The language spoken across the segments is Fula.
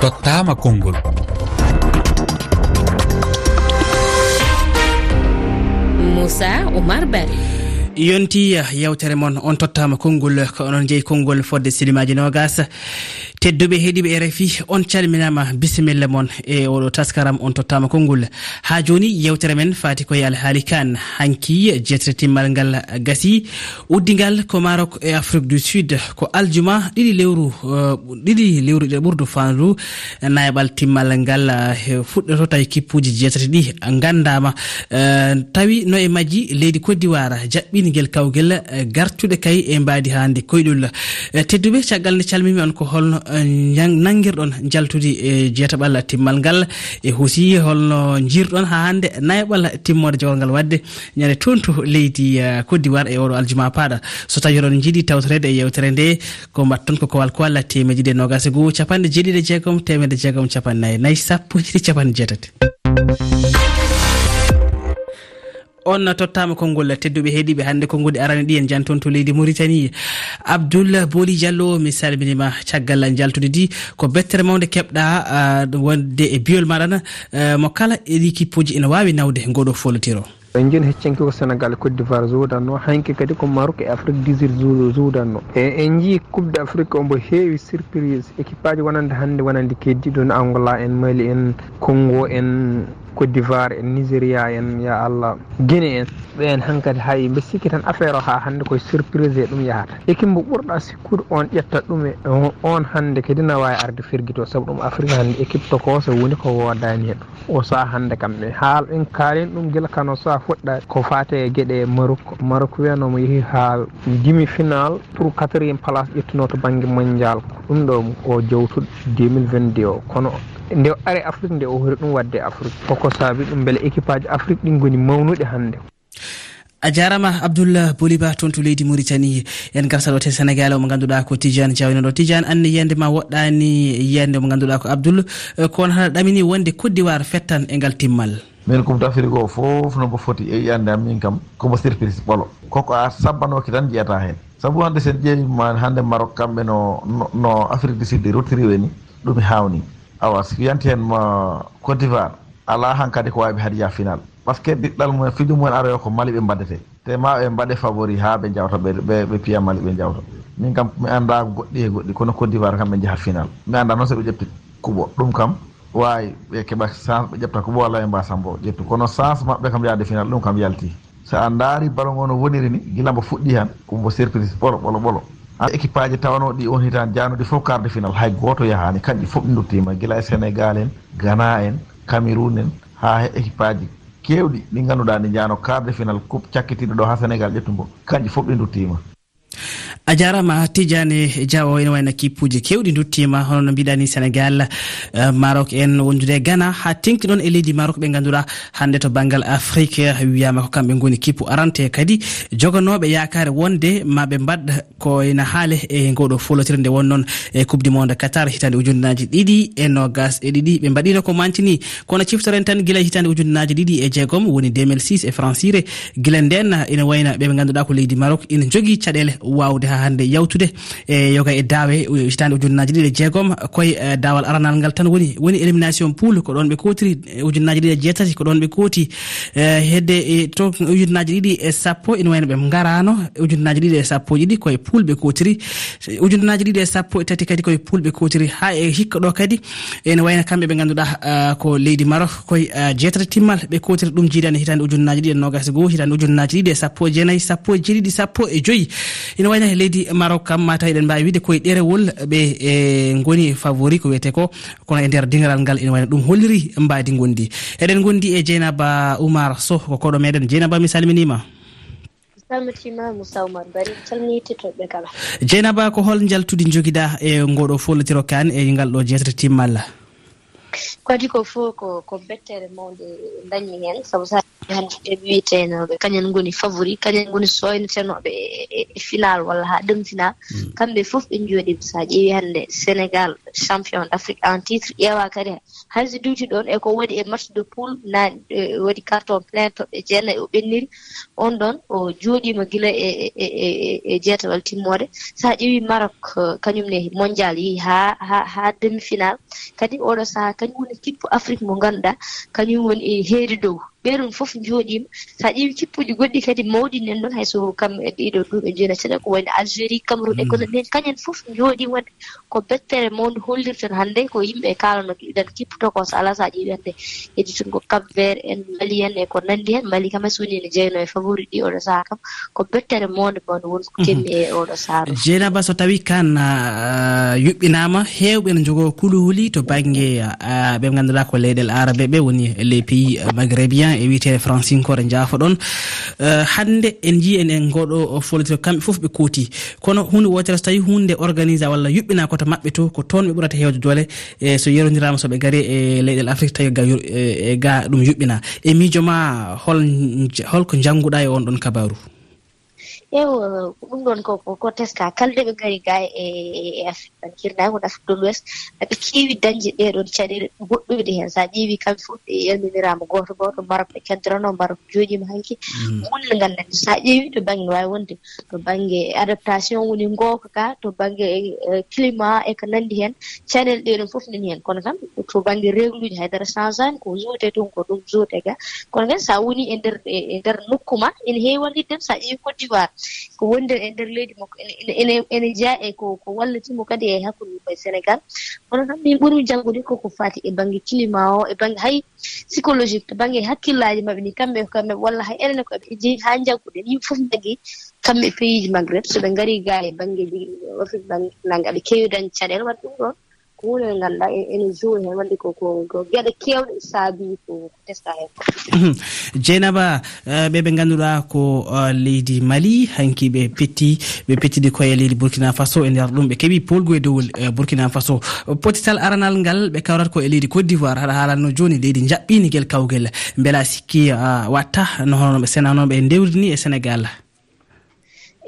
tottama konngol. Moussa oumar bari yonti yewtere moon on tottama konngol ko onon jeeyi konngol fodde silimaji nogas tedduɓe heeɗiɓe e rfi on calminama bisimilla moon e oɗo taskaram on tottama konngol. Ha joni yewtere men fati koye alhaali kan hanki jetretimmal ngal gasi. Uddigal ko marok e afrique du sud ko aljuma ɗiɗi lewru eh, ɗiɗi lewru ɗe ɓurdu fandu nayaɓal timmal ngal eh, fuɗɗoto tawi e kippuji jeetati ɗi gandama eh, tawi no e majji leydi côte d'ivoire jaɓɓini guilguel kawguel eh, gartuɗe kay e mbadi hande koyɗol. Eh, tedduɓe caggal nde calmimi on ko holno eh, nanguirɗon jaltude e jeetaɓal timmal ngal. E hosi holno jirɗon ha hande nayaɓal timmode jogol ngal wadde. Ñande toon leydi côte d'ivoire e oɗo aljuma paɗa so tawi oɗon jiiɗi tawtorede e yewtere nde ko mbatton ko kowal kowalla temeɗe ɗiɗi e nogas e goho capanɗe jeeɗiɗe jeegom temedde jeegom capannayyi nayyi sappo jiɗi capanɗe jeetati. on tottama konngol tedduɓe heeɗiɓe hannde konngude arani ɗi en janton to leydi mauritanie. Abdoullah boli diallo mi salminima caggal jaltude di ko bettere mawde keɓɗa ah, wonde e biyol maɗana eh, mo kala eɗi kippuji ene wawi nawde ngoɗo folotiro. E en joni heccanki ko sénégal côte d'ivoire jodanno hanki kadi ko maroc e afrique 18 jodanno e en jii coupe d' afrique ombo heewi surprise équipe aji wonande hannde wonande keddiɗon angola en mali en congo en côte d'ivoire en nigéria en ya allah guine en ɓen hankkadi hay mbe sikki tan affaire o ha hannde koye surprise e ɗum yahata. Ekimbo ɓurɗa sikkude on ƴetta ɗum e on hannde kadi na wawi arde firguito saabu ɗum afrique hannde équipe tokoso woni ko wodani hen o saaha hannde kamɓe. Haal en kalin ɗum guila kano sa fuɗɗa ko fate e gueɗe e maroc maroc wiyanomo yeehi ha demi final pour quatriéme place ƴettuno to banggue mondial. Ɗum ɗo o jowtuɗo 2022 o. Kono nde ari afrique nde o hori ɗum wadde afrique. Koko saabi ɗum beele équipe aji afrique ɗin goni mawnuɗe hannde. A jarama abdoullah boliba toon to leydi mauritanie en garta ɗo te sénégal omo ganduɗa ko tidiane diawnoɗo tidiane anne yiyande ma woɗɗani yiyande omo ganduɗa ko abdoul. Eh, Kono haɗa ɗamini wonde côte d'ivoire fettan e ngal timmal. Min coupe d' afrique o foof nomo foti e yiyande am min kam komo surprise ɓolo. Koko a sabbanoki tan jiyata hen saabu hande sen ƴeewima hande maroc kamɓe no no afrique du sud rottiri weni ɗum e hawni awa so wiyanti hen mo côte d'ivoire ala hankkadi ko wawi hadiya final. Par ce que ɗiɗɗal mumen fijo mumen aroyo ko mali ɓe mbaddete te ma ɓe mbaɗe favori ha ɓe jawta ɓe piya mali ɓe jawta min kam mi anda goɗɗi e goɗɗi kono côte d'ivoire kam ɓe jaaha final. Mi anda noon so ɓe ƴetti kuɓo ɗum kam wawi ɓe keɓa chance ɓe ƴetta kuɓo walla ɓe mba sambo ƴettu. Kono chance maɓɓe kam yaade final ɗum kam yalti. So a daari balo ngo no woniri ni gila mbo fuɗɗi han kombo surprise ɓolo ɓolo ɓolo. équipe aji tawanoɗi on hitan janoɗi fof quart de final hay goto yahani kanƴi fof ɗi duttima guila e sénégal en gana en cameroun en ha équipe aji kewɗi. Ɗi ganduɗa ɗi jano quart de final coupe cakkitiɗo ɗo ha sénégal ƴettumbo kanƴi fof ɗi duttima a jarama tidiane diawo ene wayno kippuji kewɗi duttima. Hono no mbiɗani sénégal euh, maroc en wondude e gana ha tengti ɗon e leydi maroc ɓe ganduɗa hande to banggal afrique wiyama ko kamɓe goni kippu arante e kadi. Joganoɓe yakare wonde maɓe mbaɗ ko ena haale e ngoɗo folotire nde won noon e coupe du monde qatar. Hitande ujunnaji ɗiɗi e nogas e ɗiɗi. Ɓe mbaɗino ko mantini. Kono ciftoren tan guila hitande ujunnaji ɗiɗi e jeegom. Woni 2006 e francire. Guila nden ene wayna ɓeɓe ganduɗa ko leydi maroc. Ina jogui caɗele wawde ha ha hannde yawtude e yoga e daawe e hitande ujunnaji ɗiɗi e jeegom. Koye e, dawal aranal ngal tan woni woni élimination poule ko ɗon ɓe kotiri e ujunnaji ɗiɗi e jeetati ko ɗon ɓe kooti hedde to ujunnaji ɗiɗi e sappo ina wayno ɓe garano ujunnaji ɗiɗi e sappo ɗiɗi koye poule ɓe kotiri ujunnaji ɗiɗi e sappo e tati kadi koye poule ɓe kotiri ha e hikka ɗo kadi ene wayno kamɓe ɓe ganduɗa ko leydi marok koye jeetati timmal ɓe kotiri ɗum jiidani hitande ujunnaji ɗiɗi e nogas goho hitande ujunnaji ɗiɗi e sappo e jeenayyi sappo e jeeɗiɗi sappo e joyyi ina wayno leydi marok kam mataw eɗen mbawi wiide koye ɗerewol ɓe e goni favori ko wiyete ko kono e nder dingaral ngal ene wayno ɗum holliri mbadi gondi eɗen gondi e dieynaba oumar sow ko koɗo meɗen. Dieynaba mi salminima. Salmitima moussa oumar bari calmini titoɓɓe kala. Dieynaba ko hol jaltude joguiɗa e ngoɗo follotiro kane e ngal ɗo jeetata timmalla kadi ko fof ko ko bettere mawde dañi hen sabu sa hanjuɓe wiyeteenoɓe kañen ngoni favori kañen ngoni soynetenoɓe e, e, e final walla haa ɗem final mm. kamɓe fof ɓe njooɗi so a ƴeewi hannde sénégal champion d' afrique en titre ƴeewa kadi hayso duuti ɗon eko waɗi e match de poule na e, waɗi carton plein toɓɓe jeenayi o ɓenniri. On ɗon o jooɗima gila e jeetawal timmode so a ƴeewi marok kañumne mondial yehi haa ha demi final kadi oɗo saaha kañum woni kippu afrique mo ngannduɗa kañum woni e heeri dow. ɓe ɗum fof jooɗima sa ƴeewi kippuji goɗɗi kadi mawɗi nen noon hayso kam e ɗiɗo duuɓe jeenayi seeɗa ko wayno algérie cameron e kono ɓen kañen fof jooɗi wonde ko bettere mawde hollirten hannde ko yimɓe kalano ɗiɗan kipputo ko so ala sa ƴeewi hannde edi tun ko cap vert en mali en e ko nanndi hen. Mali kam hayso woni ene jeyno e favori ɗi oɗo saha kam. Ko bettere mawde mawde wonko mhm. kemmi e oɗo saaro jeynaba so tawi kan ah, yuɓɓinama hewɓe ne jogoo kuluhuli to banggue ah, ɓe ganduɗa ko leyɗel arabe ɓe woni les pays ah, maghrébien e wiyete francinkore jafoɗon eh, hande en jii en en goɗo folotiro kamɓe foof ɓe kooti kono hunde wotere so tawi hunde organisé walla yuɓɓina koto maɓɓe to ko toon ɓe ɓurata hewde doole e so yerodirama soɓe gaari e leyɗel afrique tawi ga e, e ɗum yuɓɓina e miijo ma hol holko jannguɗa e on ɗon kabaru ewa ɗum ɗon ko teska. Kalde ɓe ngari ga e, e afrique tan kirnagon afrique de l'ouest. Aɓe keewi dañde ɗeɗon caɗele goɗɗude hen. Sa ƴeewi kamɓe fof ɓe yalminirama goto goto marok ɓe keddirano marok jooɗima hanki gulle mm. ngal nandi sa ƴeewi to banggue wawi wonde to banggue adaptation woni gooka ka to banggue e, e, climat e ko nandi hen. Caɗele ɗeɗon fof nani hen. Kono kam to banggue régluji haydara changeani ko joote toon ko ɗum joote ga kono ken sa woni e nder e nder nokku ma ene heewi wallidden sa ƴeewi côte d'ivoire. ko wondiri e nder leydi makko ene jeya e ko ko wallatimo kadi e hakkude koye sénégal. Kono tan min ɓurmi janngude koko fati e baŋnge climat o e baŋnge hay psychologique e to baŋnge hakkillaji maɓɓe ni kamɓe kamɓe walla hay enene ko ɓe jeyi haa jaggude yimɓe fof jaggi kamɓe pays ji maghreb. So ɓe ngari ga e baŋngeji afrique baŋnge nanga ɓe keewi dañ caɗele wat ɗum ɗon. E ko hunde nde ngannduɗaa ene joui hen wadde koko geɗe keewɗe saabi ko tesɗa hen. Hmm. Dieynaba eh, ɓe ɓe ngannduɗaa ko eh, leydi mali hanki ɓe petti ɓe pettidi koye leydi burkina faso e nder ɗum. Ɓe keeɓi polgu e dowol eh, burkina faso. Potital aranal ngal ɓe kawrat ko e leydi côte d'ivoire. Haɗa haalanno joni leydi jaɓɓinigel kawgel. Beela sikki watta no honoɓe senanoɓe e ndewrini e sénégal.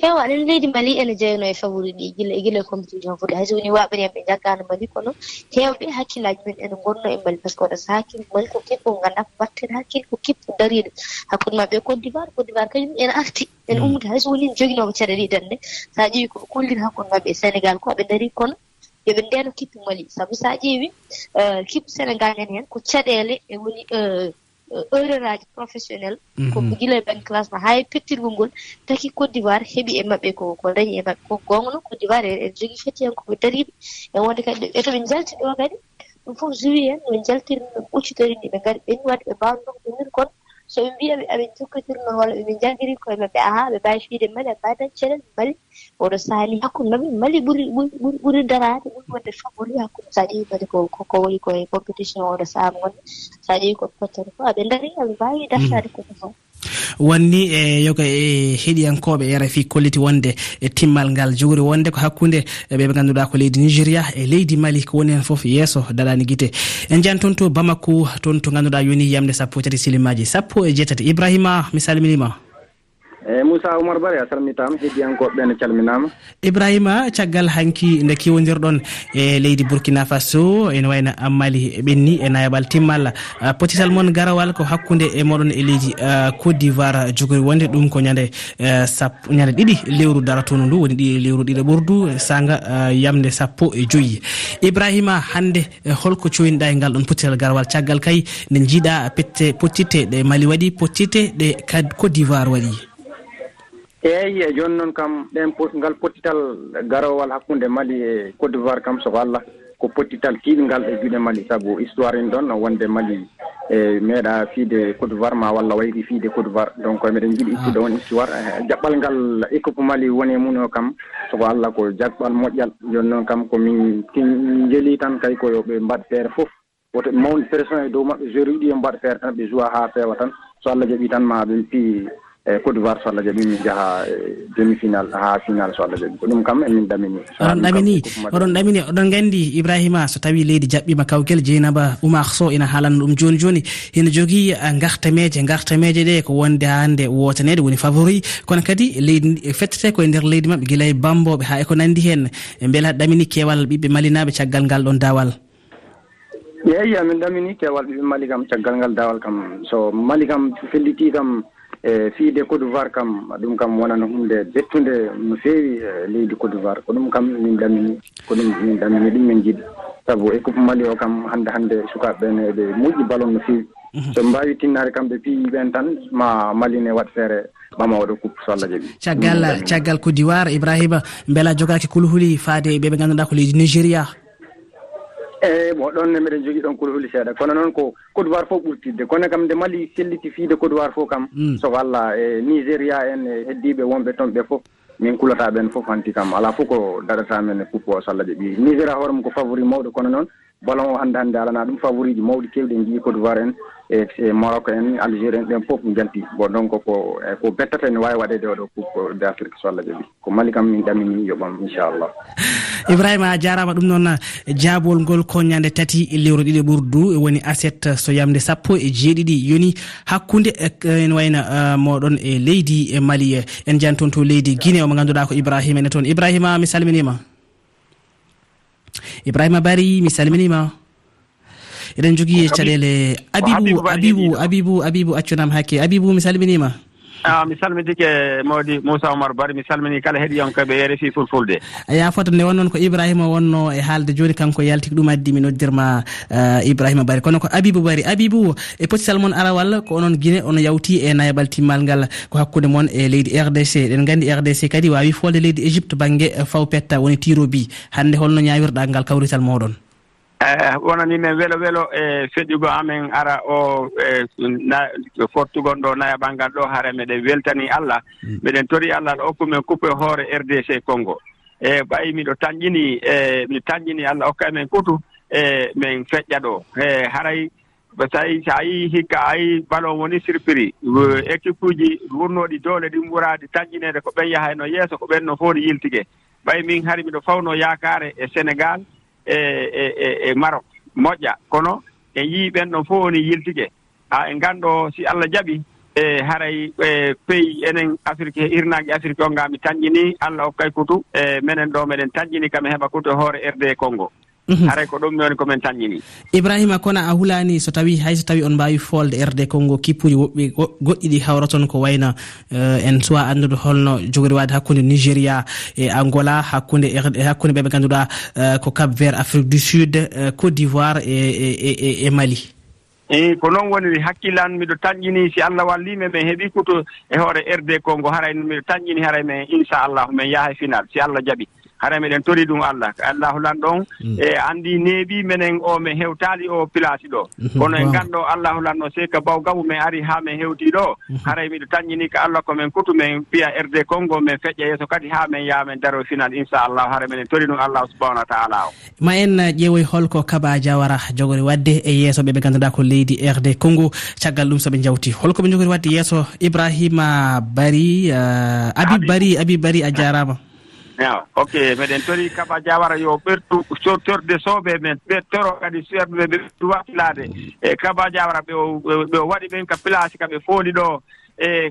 ewa anen leydi mali ene jeyno e favori ɗi. Gila e gila compétition fuɗi hay sowoni waɓiri en ɓe jaggano mali kono. Hewɓe hakkillaji men ene gonno e mali. Par ce que waɗa so hakkille mali ko keppo ganda ko batten hakkille ko keppo dariɗo hakkude maɓe e côte d'ivoire côte d'ivoire kañum ene arti ene hmm. ummude hayso woni joguinoɓe caɗe ɗi dande sa ƴeewi koɓe kolliri hakkude maɓe e sénégal ko ɓe daari kono yoɓe ndeno kippi mali. Saabu sa ƴeewi eh, kippi sénégal en hen ko caɗele e woni eh, heureur aji professionnel ko mhm. gila e banque classement haa e pettirgol ngol taki côte d'ivoire heɓi e maɓɓe ko ko dañi e maɓɓe. Ko gonno côte d'ivoire e en jogii fetiyankoɓe dariɓe e wonde kadi e to jalti ɗo kadi ɗum fof jowi hen no jaltirni no ɓuccitorini ɓe ngari ɓenni wadde ɓe mbawno ɗum ɗumir kono. so ɓe mbiya amin jokkodirnon walla emin jaggiri koye maɓɓe aha ɓe mbawi fiide mali ɓe mbawi dancere ɓe mali oɗo saali hakkude maɓɓe mali ɓuri ɓuri darade ɓuri wonde favori hakkude sa ƴeewi mali ko woni koye compétition oɗo saha mo gonɗe sa ƴeewi koɓe pottata fo aɓe daari aɓe mbawi mm. dartade koɓe fof wanni e yoga e heɗiyankoɓe e, rfi kolliti wonde e timmal ngal. Jogori wonde ko hakkude ɓe ganduɗa ko leydi nigéria e leydi mali ko woni hen foof yesso daɗani guite en jani toon to bamako toon to ganduɗa yoni yamde sappo e tati silimaji sappo e jeetati. Ibrahima mi salminima. eyyi moussa oumar bary a salmitama heddiyankoɓe ne calminama. Ibrahima caggal hanki nde kewodirdon e leydi bourkina faso ene wayno ammali ɓenni e nayaɓal timmal. Potital moon garawal ko hakkude e moɗon e leydi côte d'ivoire jogori wonde ɗum ko ñande e, sappo ñande ɗiɗi lewru daratono ndu woni ɗi lewru ɗiɗo ɓurdu e saga yamde sappo e joyyi ibrahima hande e holko coyniɗa e ngal ɗon potital garawal caggal kay nde jiiɗa pette pottitte ɗe mali waɗi pottitte ɗe côte d'ivoire waɗi. eeyi e jooni noon kam ɗen ngal pottital garowal hakkunde mali e côte d'ivoire kam soko allah ko pottital tiiɗngal e juuɗe mali. Sabu histoire en ɗon wonde mali e meeɗa fiide côte d'ivoire ma walla wayri fiide côte d'ivoire. Donc miɗen jiiɗi ah. ittude on histoire. Jaɓɓal ngal équipe mali woni e mum o kam soko allah ko jaɓɓal moƴƴal. Jooni noon kam komin kin jeeli tan kay koyo ɓe mbaɗ feere fof. Woto mawde pression e dow maɓɓe joueur uɗi ɗi ɓe mbaɗa feere tan ɓe joua ha feewa tan. So allah jaɓi tan ma ɓe mbi e Côte d'Ivoire so Allah jaɓi min jaaha e, demi final ha final so Allah jaɓi ko ɗum kam emin ɗamini oɗon ɗamini oɗon ɗamini oɗon gandi ibrahima so tawi leydi jaɓɓima kawguel jeynaba oumar so ina haalanno ɗum joni joni. Ene jogui eh, gartameje gartameje ɗe ko wonde hande wotanede woni favori. Kono kadi leydi fettete koye nder leydi mabɓe guila e bamboɓe ha eko nandi hen beele ha ɗamini kewal ɓiɓɓe malinaɓe caggal ngal ɗon dawal eyi amin ɗamini kewal ɓiɓe mali kam caggal ngal dawal kam. So mali kam felliti kam e fiide côte d'ivoire kam ɗum kam wonano hunde bettude no feewi e leydi côte d'ivoire. Ko ɗum kam min ɗamini ko ɗum min ɗamini ɗum min jiiɗi saabu équipe mali o kam hande hande sukaɓe ɓen eɓe moƴƴi ballon no feewi. Mhm. So mbawi tinnade kamɓe piyi ɓen tan ma maline waɗ feere ɓama waɗa coupe so allah jaaɓi caggal caggal côte d'ivoire ibrahima beela jogaki kulhuli faade ɓeɓe ganduɗa ko leydi nigéria. eyyi bon :fra ɗon ne mbiɗen jogui ɗon kulihuli seeɗa kono noon ko Côte d'Ivoire fof ɓurtidde. Kono kam nde Mali selliti fiide Côte d'Ivoire fof kam mm. so walla e Nigéria en e heddiɓe wonɓe toon ɓe foof min kulata ɓen foof hanti kam. Ala fof ko daɗata men e kuppo o so Allah jaaɓi Nigéria hoore mum ko favori mawɗo. Kono noon ballon o hande hande alana ɗum favori ji mawɗi kewɗi en jii Côte d'Ivoire en. e, e Maroc en Algérie en ɗen fof jalti bon donc ko e, ko bettata ene wawi waɗede oɗo coupe d' afrique so allah jaaɓi ko mali kam min ɗamini yoɓam inchallah. Ibrahima a jarama ɗum noon jaabol ngol koñade tati lewru ɗiɗi e ɓurdu woni aset so yamde sappo e jeeɗiɗi. Yoni hakkude ene wayna moɗon e leydi mali en jani toon to leydi guiné omo ganduɗa ko ibrahima ene toon. Ibrahima mi salminima ibrahima bari mi salminima eɗen jogui caɗele abibou abibou abibou abibou accunam hakke. Abibou mi salminima. A mi salmitike mawdi moussa oumar bari mi salmini kala heɗiyankoɓe refi fulfulde. Ya fota nde wonnoon ko ibrahima wonno e haalde joni kanko yalti ko ɗum addi mi noddirma eh, ibrahima bari. Kono ko abibou bari abibou e potital moon arawal ko onon guine ono yawti e nayabal timmal ngal ko hakkude moon e leydi rdc ɗen gandi rdc kadi wawi folde leydi égypte banggue eh, faw petta woni tiro bi hande holno ñawirɗa ngal kawrital moɗon Eh, wonani men welo welo e feƴƴugo amen ara o e fortugon ɗo naya ɓanngal ɗo hara meɗen weltani allah. Hmm. Meɗen tori allah ɗo hokkumen coupe hoore rdc congo. E ɓayi miɗo tanƴini e mi tanƴini allah hokka e men kutu e min feƴƴa ɗo. E haray tawi so a yii hikka a yii balon woni surpris équipe uji wurnoɗi doole ɗin ɓuraadi tanƴinede ko ɓen yahayno yeeso ko ɓen no fof no yiltige. Ɓayi min hari miɗo fawno yaakaare e sénégal E, e e e marok moƴƴa. Kono en yii ɓen ɗon fof woni yiltike. Ha en ganndo si allah jaɓi e haray e pays enen afrique irnaaji afrique o ngaa mi tañƴini. Allah hokkay kutu e menen ɗo meɗen tañƴini kam heɓa kutu e hoore rd congo. Mhm. haray ko ɗum ɗon komin taññini. Ibrahima kono a hulani so tawi hay so tawi on mbawi folde rd congo kippuji woɓɓe goɗɗi ɗi hawra toon ko wayno eh, en suwa andude holno jogori wade hakkude nigéria e angola hakkude er, hakkude ɓeɓe ganduɗa eh, ko cap vert afrique du sud eh, côte d'ivoire e e, e, e, e mali. Eyi ko noon woni hakkillan miɗo tañƴini si allah wallimi min heeɓi kuto e hoore rd congo haray miɗo tañƴini haray min inchallahu min yaaha final si allah jaɓi. hara miɗen tori ɗum allah. Allahu lan ɗon hmm. e anndi neeɓi minen o min hewtaali o place ɗo. Hmm. Kono en nganndo allahu lan ɗo seka baw gabu min ari haa min hewtii ɗo. Hmm. Haray e miɗo tanñinii ko allah ko min kutu min piya rd congo min feƴƴa yeeso kadi haa min yaha min daro final inchallahu hara minen tori ɗum allahu subahanahu wa taala o. Ma en ƴeewoy holko kaba diawara jogori wadde e yeeso ɓe ɓe ngannduɗaa ko leydi rd congo. Caggal ɗum so ɓe njawti. Holko ɓe jogori wadde yeeso ibrahima bari uh, abi bari abi bari a jaarama ew ok meɗen tori kaɓa diawara yo ɓertu torde sooɓe men ɓe toro kadi suwerɓeɓe ɓe ɓertu wakkilade e kaɓa diawara ɓe ɓe waɗi ɓen ka place ka ɓe fondi ɗo e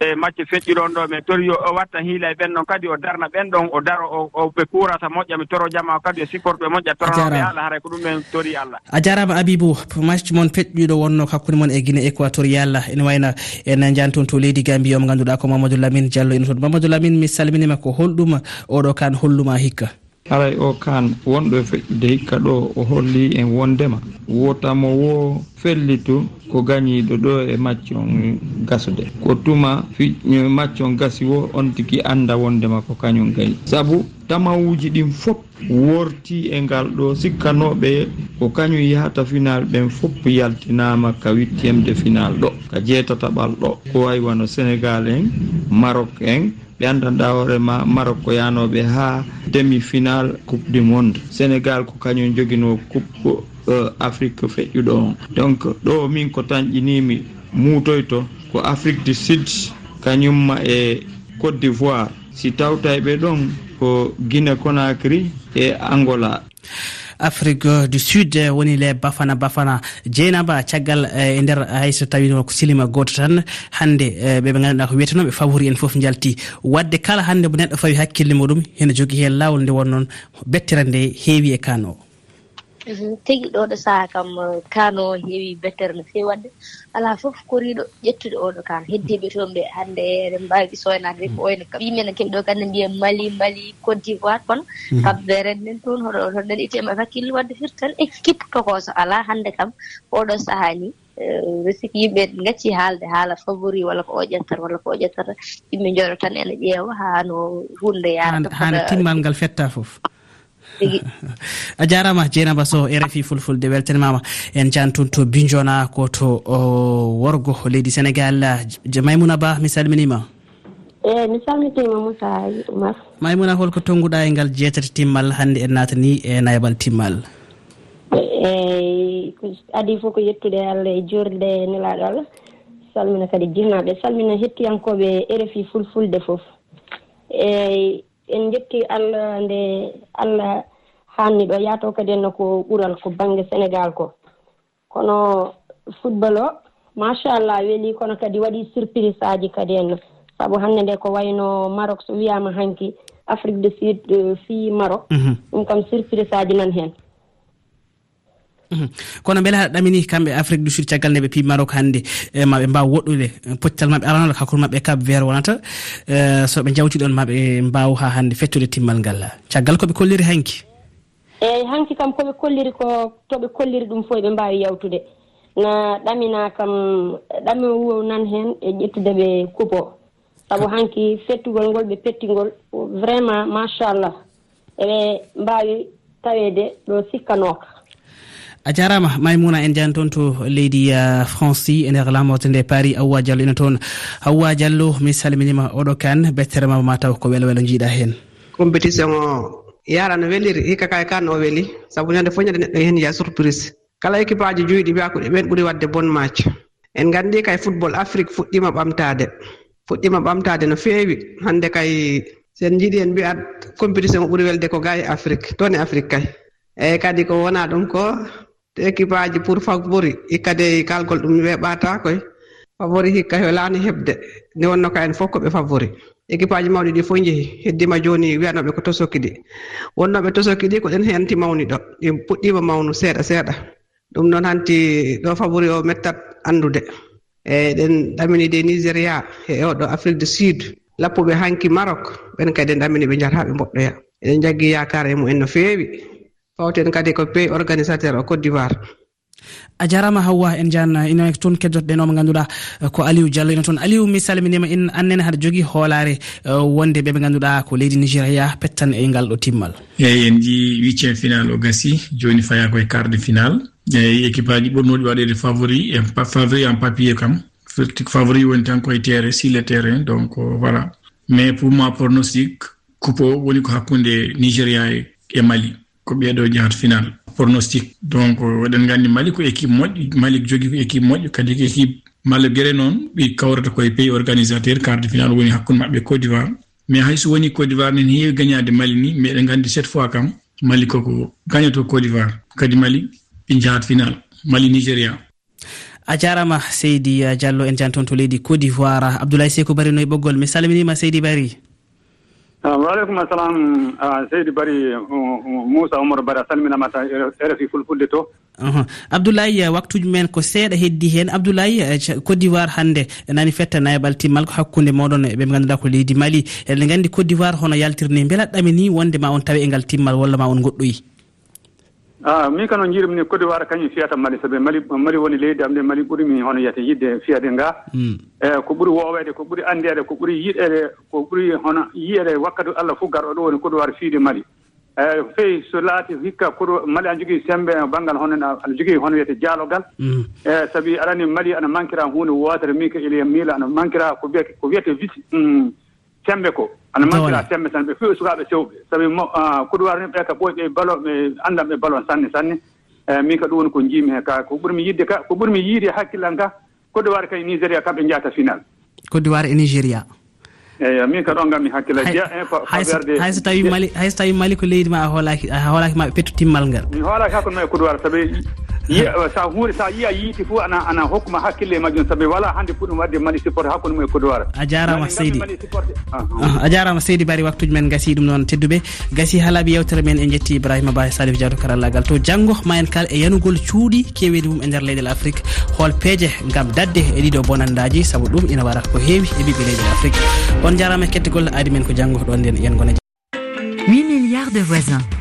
e macce feƴƴiɗon ɗo mi tori yo o watta hiila e ɓen ɗon kadi o darna ɓen ɗon o daro o ɓe kurata moƴƴa mi toro jama o kadi o supporte ɓe moƴƴa toronoɓe allah haray ko ɗum men tori allah a jarama abibou match moon feƴƴiɗo wonno hakkude moon e guine équatorial ene wayna en jani toon to leydi gambi o mo ganduɗa ko mamadou lamine diallo ene toon mamadou lamine mi salminima ko holɗum oɗo kan holluma hikka. haray o kan wonɗo e feƴƴude hikka ɗo o holli en wondema. Wotamo wo fellitu ko gañiɗo ɗo e maccon gasude. Ko tuma fiño macce gasi wo on tigi anda wondema ko kañum gañi saabu tamawuji ɗin fof worti e ngal ɗo sikkanoɓe ko kañum yahata final ɓen fof yaltinama ka wittiyemde final ɗo. Ka jeetataɓal ɗo. Ko way wano sénégal en maroc en ɓe andanɗa hoorema marok ko yanoɓe ha demi final coupe du monde. Sénégal ko kañum joguino coupe uh, afrique feƴƴuɗo. On donc ɗo min ko tañƴinimi muutoyto ko afrique du sud kañumma e côte d'ivoire. Si tawta e ɓe ɗon ko guine conacry e angola. afrique du sud eh, woni le bafana bafana. Jeynaba caggal eh, e nder hayso tawino ko silima goto tan hande ɓeɓe eh, ganduɗa ko wiyete noon ɓe en foof jalti wadde kala hande mo neɗɗo fawi hakkille muɗum hene jogui hen lawol nde wonnoon bettira nde heewi e kan o Mhm. tigi ɗo ɗo saha kam eh, kano heewi bettere no feewi wadde. Ala fof koriɗo ƴettude oɗo kano. Heddiɓe toon ɓe hannde eɗen mbawi soynade ko mm. oyno kam. Yimɓe ne keeɓi ɗo kadi mbiya mali mali côte d'ivoire kono mm. kabveren nen toon hoɗo toon ɗen itema e hakkille wadde firtan équipe eh, tokoso ala hannde kam oɗo saha ni. Eh, resiki yimɓe gacci haalde haala favori walla ko o ƴettata walla ko o ƴettata yimɓe jooɗo tan ene ƴeewa haa no hunde yarata hano timmal ngal fetta fof. a jarama dieynaba sow rfi fulfulde weltanimama. En jantun to bijona ko to worgo leydi sénégal maymouna ba mi salminima. Eyi mi salmitima moussa oumar. Maymouna holko tonguɗa e ngal jeetati timmal hannde en natani e nayabal timmal. Eyi adi fof ko yettude allah e jurde nelaɗo allah. Salmina kadi jinnaɓe salmina hettiyankoɓe rfi fulfulde foof eyi en jetti allah nde allah hanni ɗo. Yaato kadi henna ko ɓural ko banggue sénégal ko. Kono football o machallah weeli kono kadi waɗi surprise aji kadi henna saabu hannde nde ko wayno maroc so wiyama hanki afrique du sud euh, fi maroc. Mhm. Ɗum kam surprise aji nan hen Mhm. kono beele haɗa ɗamini kamɓe afrique du sud caggal nde ɓe pi maroc hannde e maɓe mbawa woɗɗude e poccal maɓɓe aranoɗo hakkude maɓɓe e cap vert wonata so ɓe jawti ɗon maɓe mbaw ha hannde fettude timmal ngal. Caggal koɓe kolliri hanki? Eyyi hanki kam koɓe kolliri ko toɓe kolliri ɗum fof ɓe mbawi yawtude. Na ɗamina kam ɗami wuo nan hen e ƴettude ɓe kupo. Saabu hanki fettugol ngol ɓe pettigol vraiment machallah eɓe mbawi tawede ɗo sikkanoka a jarama maymouna en jani toon to leydi euh, franci e nder lamorde nde paris awwa diallo ina toon. Awwa diallo mi salminima oɗo kane betterema mataw ko welo welo jiiɗa hen. Compétition o yara no weliri hikka kay e kan o weeli saabu ñande fof ñande neɗɗo e hen ya surprise. Kala équipe aji juyɗi mbiya ko ɓen ɓuuri wadde bon match. En gandi kay football afrique fuɗɗima ɓamtade fuɗɗima ɓamtade no feewi. Hande kay sen jiiɗi en mbiyat compétition o ɓuuri welde ko ga e afrique toon e afrique kay. Eyyi kadi ko wona ɗum ko équipe aji pour favori hikkade kalgol ɗum weɓata koye. Favori hikka helani heɓde. Nde wonno ka en fof koɓe favori. Équipe aji mawɗi ɗi fof jeehi heddima joni wiyanoɓe ko tosoki ɗi. Wonnoɓe tosoki ɗi ko ɗen henti mawni ɗo. Ɗi puɗɗima mawnu seeɗa seeɗa. Ɗum noon hanti ɗo favori o mettat andude eyyi ɗen ɗamini de nigéria e oɗo afrique du sud. Lappuɓe hanki marok ɓen kadi en ɗamini ɓe jataɓe mboɗɗoya. Eɗen jaggui yakar e mumen no feewi. fawten kadi ko pays organisateur o côte d'ivoire. A jarama hawwa en jan ino toon keddotoɗen mo ganduɗa ko aliou diallo ino toon aliou mi salminima in annene haɗa jogui hoolare e, wonde ɓeɓe ganduɗa ko leydi nigéria pettan e ngal ɗo timmal. Eyyi en ji huitiéme final o gasi joni faya koye quart de final eyyi équipe aji ɓurnoɗi waɗede favori favori en papier kam. Favori woni tan koye terrain sur le terrain donc euh, voilà. Mais pour moi pronostic coupe o woni ko hakkude nigéria e, e mali. ko ɓeeɗo jahat final. Pronostic. Donc eɗen nganndi mali ko équipe moƴƴi mali jogii ko équipe moƴƴo kadi ko équipe malgré noon ɓi kawrata koye pays organisateur quart de final woni hakkunde maɓɓe e côte d'ivoire. Mais hayso woni côte d'ivoire nen heewi gagnade mali ni mais eɗen nganndi cette fois kam mali koko gagnato côte d'ivoire. Kadi mali ɓe jahat final. Mali nigéria. A jarama seydi diallo en jan toon to leydi côte d'ivoire. Abdoulaye seko bari no e ɓoggol mi salminima seydi bari. waaleykum assalam. Ah, Seydi bari uh, uh, moussa oumar bari a salminamata rfi fulfulde to. Abdoulaye uh, waktuji men ko seeɗa heddi hen. Abdoulaye côte d'ivoire hannde nani fetta nayabal timmal ko hakkude moɗon ɓe ganduɗa ko leydi mali. Eɗen gandi côte d'ivoire hono yaltirni beela ɗamini wonde ma on tawi e ngal timmal walla ma on goɗɗoyi Ah, a min kano jiirmi ni côte d'ivoire kañum fiyata mali. Sabi mali mali woni leydi am nde mali ɓurimi hono yiyata yidde fiyade nga. Hmm. E ko ɓuri woowede ko ɓuri anndede ko ɓuri yiɗede ko ɓuri hono yiyede wakkati allah fof garɗo ɗo woni côte d'ivoire fiide mali. Eyi feewi so laati hikka koto hmm. e, mali ana jogii sembe baŋngal hono ana jogii hono wiyete jaalogal e sabi aɗani mali ana manquira hunde wootere mi ko ili miila ana manquira ko wiyete ko wiyete visi hmm, sembe ko. ana mantira semme tan ɓe fewi sukaaɓe sewɓe. Sabi kuduwar ni ɓe ka ɓoy ɓe balo ɓe andan ɓe balon sanne sanne. Eyi min ka ɗum woni ko jiimi he ka ko ɓurmi yidde ka ko ɓurmi yiide hakkillan ka. Côte d'ivoire kay nigéria kamɓe njahata final. Côte d'ivoire e nigéria. Eyi min ka ɗon ngam mi hakkilla hayso eh, tawi mali hayso tawi mali ko leydi ma a hoolaki a hoolaki maɓe pettu timmal ngal. Mi hoolaki hakkude ma e coudoir sabi Eh, sa huuri sa yiya yiiti fof ana ana hokkuma hakkille e majjum. Saabi wala hannde pour ɗum wadde mani supporté hakkude mum e kodowara a jarama seydi. Ah, a jarama seydi bari waktuji men gasi ɗum noon tedduɓe. Gasi haalaɓe yewtere men en jetti ibrahima ba e salif diato karallagal to janggo ma en kal e yanugol cuuɗi kewedi mum e nder leyɗel afrique hol peeje gam dadde e ɗiɗo bonandaji saabu ɗum ina waɗata ko heewi e ɓiɓɓe leyɗel afrique. On jarama e kettigol aadi men ko janggo ɗon nden yen gona 8 milliards de voisins.